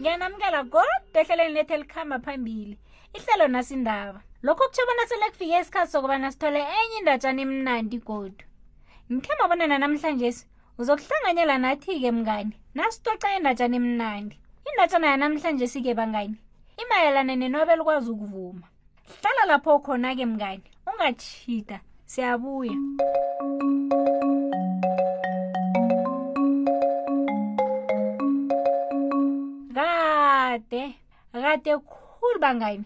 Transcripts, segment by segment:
ngiyanamukela kodwa ehlelweni lethu elikhamba phambili ihlelo nasindaba lokho kutsho bona sele kufike isikhathi sokubana sithole enye indatshana emnandi kodwa ngikhamba bona nanamhlanje uzokuhlanganyela nathi-ke mngani nasitoca indatshana emnandi indatshana yanamhlanje sike bangani imayelana nenwabela ukwazi ukuvuma hlala lapho ukhona-ke mngani ungachita siyabuya kade kade khulu bangani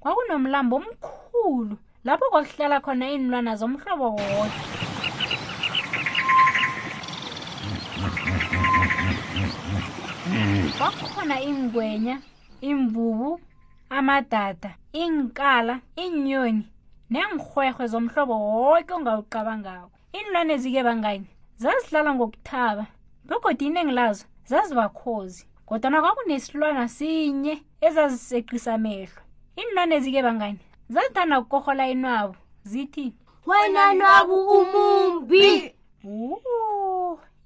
kwakunomlambo omkhulu lapho kwakuhlala khona iinlwana zomhlobo wodwa kwakukhona iingwenya imvubu amadada iinkala iinyoni neenrhwerhwe zomhlobo woke ongawuqabangako iinlwane zike bangani zazidlala ngokuthaba begodwa iningi lazo zazibakhozi kodwana kwakunesilwana sinye ezaziseqisa amehlo iinlwane zike bangani zazithanda ukukorhola inwabo zithi wena nwabu umumbi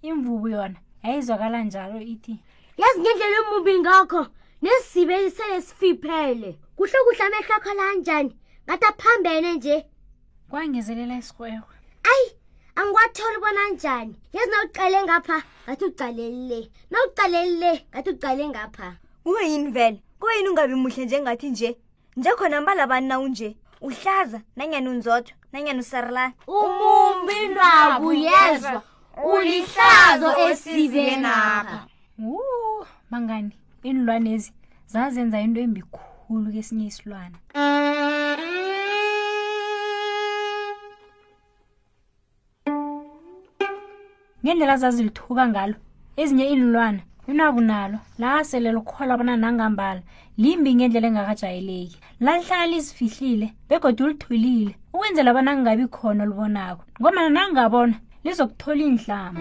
imvubu yona yayizwakala njalo ithi yazi ngendlela emubi ngakho nesizibe isele sifiphele kuhle kuhle amehlo akho lanjani ngathi aphambene nje kwangezelela isirhwerho ayi angiwatholi ubona njani yazi nawuqale ngapha ngathi uqaleli le nawuqaleli le ngathi uqale ngapha kube yini vele kube yini ungabi muhle njengathi nje njekhona mbala bani na unje uhlaza nanyana unzodwa nanyana usarulana umumbi ndwabu yezwa ulihlazo esibenapha Woo, mangani iinlwanezi zazenza into embi khulu kesinye isilwana ngendlela zazilithuka ngalo ezinye iinlwana unaku nalo lasele likholwa bona nangambala limbi ngendlela engakajayeleki lalihlala lizifihlile begodwa ulithulile ukwenzela bona kungabi khona olubonako ngomana nangingabona lizokuthola iinhlama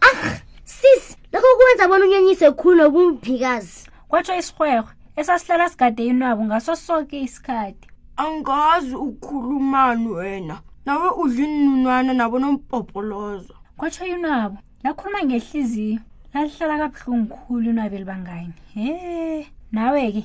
ah sis lokho kwenza bona unyanyise khulu nokumphikazi kwatsho isirhwerhwe esasihlala sigade inwabo ngaso soke isikhathi angazi ukhulumani wena nawe udla inunwana nabo nompopolozo kwatsho inwabo lakhuluma ngehliziyo lalihlala kabuhlungu khulu inwabe libangani he nawe-ke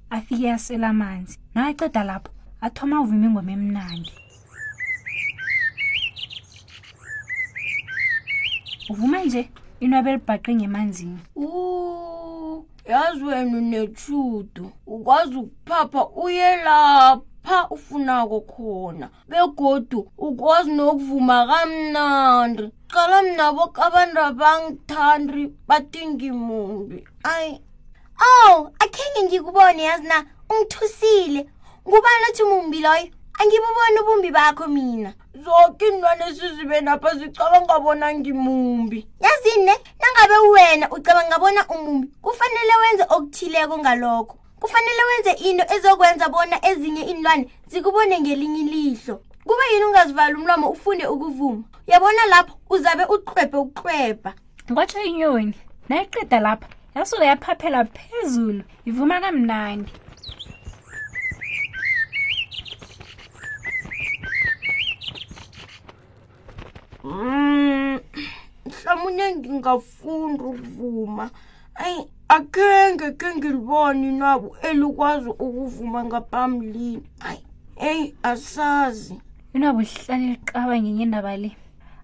afike asela amanzi naceda lapho athoma uvuma ingoma emnandi uvuma nje inwabe libhaqe ngemanzini yazi wena unetshudo ukwazi ukuphapha uye lapha ufunako khona begodu ukwazi nokuvuma kamnandi qala mnabo abantu abangithandi bathi ngimumbi ayi awu oh, akhenge ngikubone yazi na ungithusile ngubani othi mumbi loyo angibuboni ubumbi bakho mina zoke intwana esizibe napha zicabanga bona ngimumbi yazini ne nangabe wena ucabanga bona umumbi kufanele wenze okuthileko ngalokho kufanele wenze into ezokwenza bona ezinye iinlwane zikubone ngelinye ilihlo kuba yini ungazivali umlomo ufunde ukuvuma uyabona lapho uzabe uqwebhe ukuqwebha kwatsho inyoni nayiqeda lapha yasuke yaphaphela phezulu ivuma kamnandi Mm, mhlamunye ngingafunda ukuvuma ayi akhenge khe ngiliboni nabo elikwazi ukuvuma ngaphambilini ayi eyi asazi inabo lihlale liqaba ngenye indaba le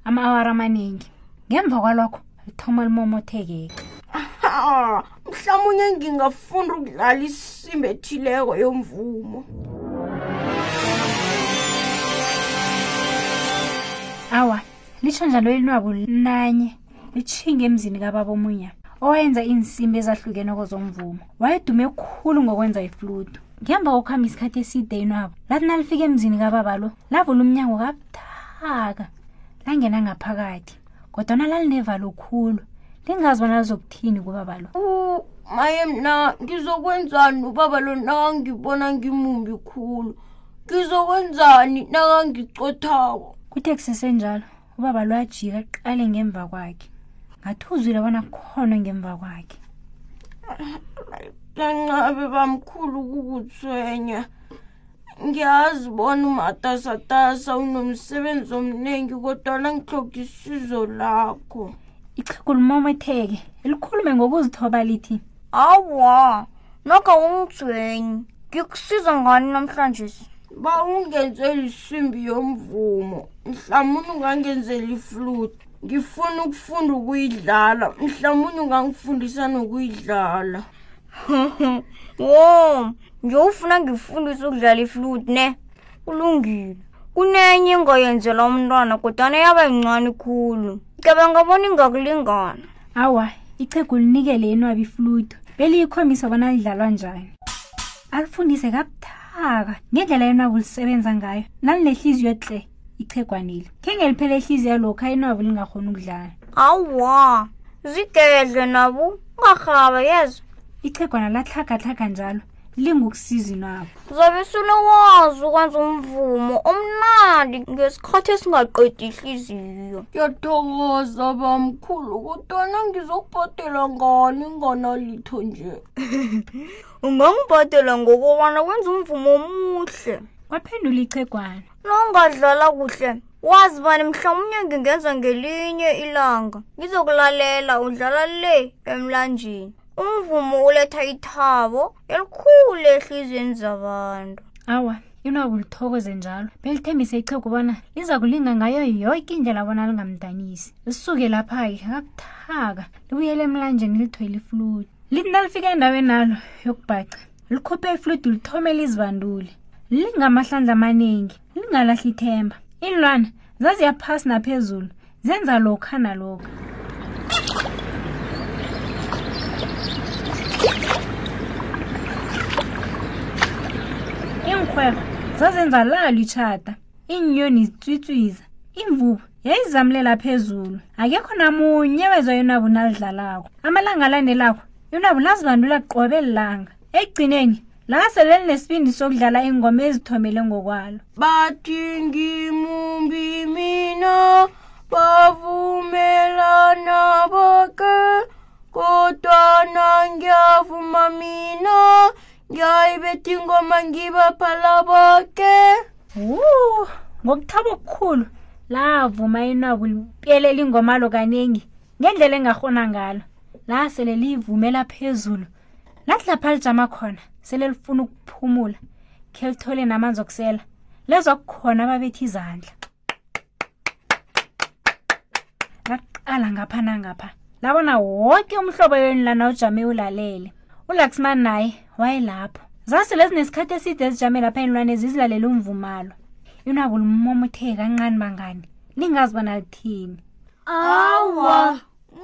ama-awara amaningi ngemva kwalokho thoma limomotheke Ah, mhlawumunye ngingafunda ukudlala isimba ethileko yomvumo awa litsho njalo elinwabo linanye litshinga emzini kababa omunya owayenza iinsimbi ezahlukeneko zomvumo wayedume khulu ngokwenza ifludu ngemva kokuhamba isikhathi eside inwabo lathi nalifika emzini kababa lo lavula umnyango kabuthaka langena ngaphakathi kodwana lalinevalo khulu lingazi bona lizokuthini kubaba lo U- maye mna ngizokwenzani ubaba lo nakangibona ngimumbi khulu ngizokwenzani nakangicothako kuthe kusesenjalo ubaba lo ajika aqale ngemva kwakhe ngathi uzwile bona kukhona ngemva kwakhe kancabe bamkhulu kukutswenya ngiyazi bona umatasatasa unomsebenzi omningi kodwana ngihloga isizo lakho ichego limometheke elikhulume ngokuzithoba lithi awa noko ungijwenyi ngikusiza ngani namhlanje ba ungenzela isimbi yomvumo mhlawumuni ungangenzela ifluti ngifuna ukufunda ukuyidlala mhlawumuni ungangifundisa nokuyidlala wo Njewufuna ngifundise ukudlala ifluti ne? Kulungile. Kunenye engoyenzela umntwana kodwana yaba yincani khulu. Cabanga bona ingakulingana. Awa, ichegu linikele yenwabi iflutu. Beliyikhombisa bona lidlalwa njani. Alifundise kabuthaka ngendlela yenwabu lisebenza ngayo. Nalilehliziyo tle. ichegwaneli khengeliphele ihliziya lokhu ayinwabu lingakhona ukudlala awwa zigedle nabu ungarhaba yezo ichegwana latlhagatlhaga njalo lingukusiza inwabo zobe sulowazi ukwenza umvumo omnandi ngesikhathi esingaqedi ihliziyo ngiyathokoza bamkhulu kutona ngizokubhadela ngani inganalitho nje ungangibhadela ngokubana kwenza umvumo omuhle kwaphendula ichegwana Nongadlala kuhle. Wazi bani mhlawumnye ngingenzwa ngelinye ilanga. Ngizokulalela udlala le emlanjeni. Umvumo uletha ithabo elikhulu ehliziyweni zabantu. Awa, inwaku lithokoze njalo belithembise ichegu bona liza kulinga ngayo yoke indlela bona lingamdanisi lisuke lapha-ke kabuthaka libuyele emlanjeni lithwele ifuluti lithi nalifika endaweni nalo yokubhaca likhuphe ifludu lithome lizibandule lingamahlandla amaningi lingalahli ithemba iinlwana zaziyaphasi naphezulu zenza lokha nalokha iinkhwebo zazenza lalo itshata iinyoni zitswitswiza imvubu yayizamulela phezulu akekho namunye wezwa yonabo nalidlalako amalanga alandelako yonabo lazibandula qobe lilanga ekugcineni la sele linesibindi sokudlala ingoma ezithomele ngokwalo bathi ngimumbi mina bavumelana boke kodwana ngiyavuma mina ngiyayibethi ingoma ngibaphala boke wu ngokuthaba okukhulu lavuma inabo lipelela ingoma lo kaningi ngendlela engarhona ngalo la sele liyivumela phezulu lathi lapha lijama khona sele lifuna ukuphumula khe lithole namanzi okusela lezwa kukhona babethi izandla laqala ngapha nangapha labona wonke umhlobo yweni lana ujame ulalele ulaxman naye wayelapho zasele zinesikhathi eside ezijame lapha inilwane zizilalele umvumalo inwakulimomotheke kancane bangani lingazi bona lithini awa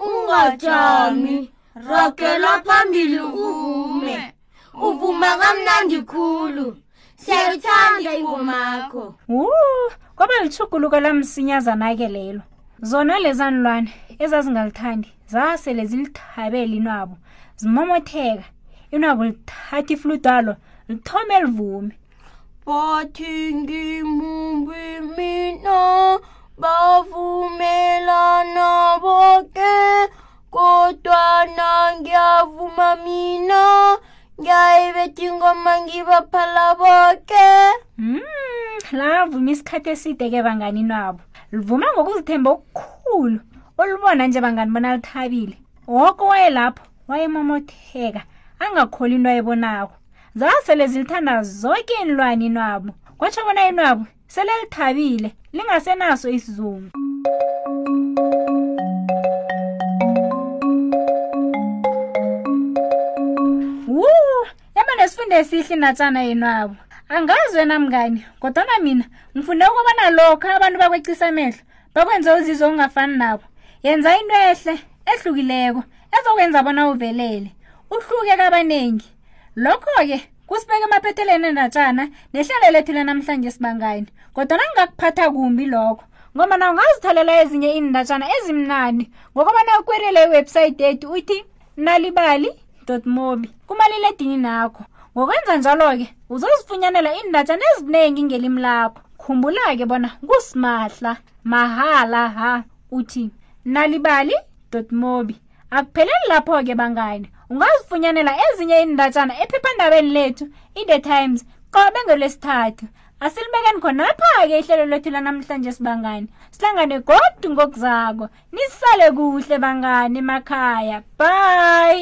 ungajami ragela phambili uvume uvuma kamnandi khulu siyayithanda ingomakho Wuu, kwaba lithuguluka lamsinyazana-ke lelo zona lezanilwane ezazingalithandi zasele zilithabele inwabo zimomotheka inwabo lithatha ifuludalo lithome livume Watingi mumbi mina bavumelana boke kodwa nangiyavuma mina ngiyayibethi ingoma ngibaphala boke Mm, lavuma isikhathi eside ke bangani nwabo livuma ngokuzithemba okukhulu olubona nje bangani bona lithabile woke waye lapho wayemomotheka angakholi into ayibonako zasele zilithanda zonke iinlwani inwabo kwatsho bona inwabo sele lithabile lingasenaso isizungu wu yaba nesifundo esihle natshana yenwabo angazi wena mngani kodwana mina ngifunde ukubana lokho abantu bakwecisa amehlo bakwenze uzizwe ungafani nabo yenza into ehle ehlukileko ezokwenza bona uvelele uhluke kabaningi lokho-ke kusibeka emaphetheleni endatshana nehlelo lethu lanamhlanje sibangayini kodwa nangingakuphatha kumbi lokho ngoba na ungazitholela ezinye iindatshana ezimnandi ngokobana ukwerele iwebhsayithi yethu uthi nalibali mobi kumaliledini nakho ngokwenza njalo-ke uzozifunyanela iindatshana eziningi ngelimi lakho khumbula-ke bona kusimahla mahala ha uthi nalibali mobi akupheleli lapho-ke bangani ungazifunyanela ezinye iindatshana ephephandabeni lethu i-the times qobe ngelesithathu asilibekeni khonapha-ke ihlelo lethu lanamhlanje sibangani sihlangane godu ngokuzako nisale kuhle bangani emakhaya bye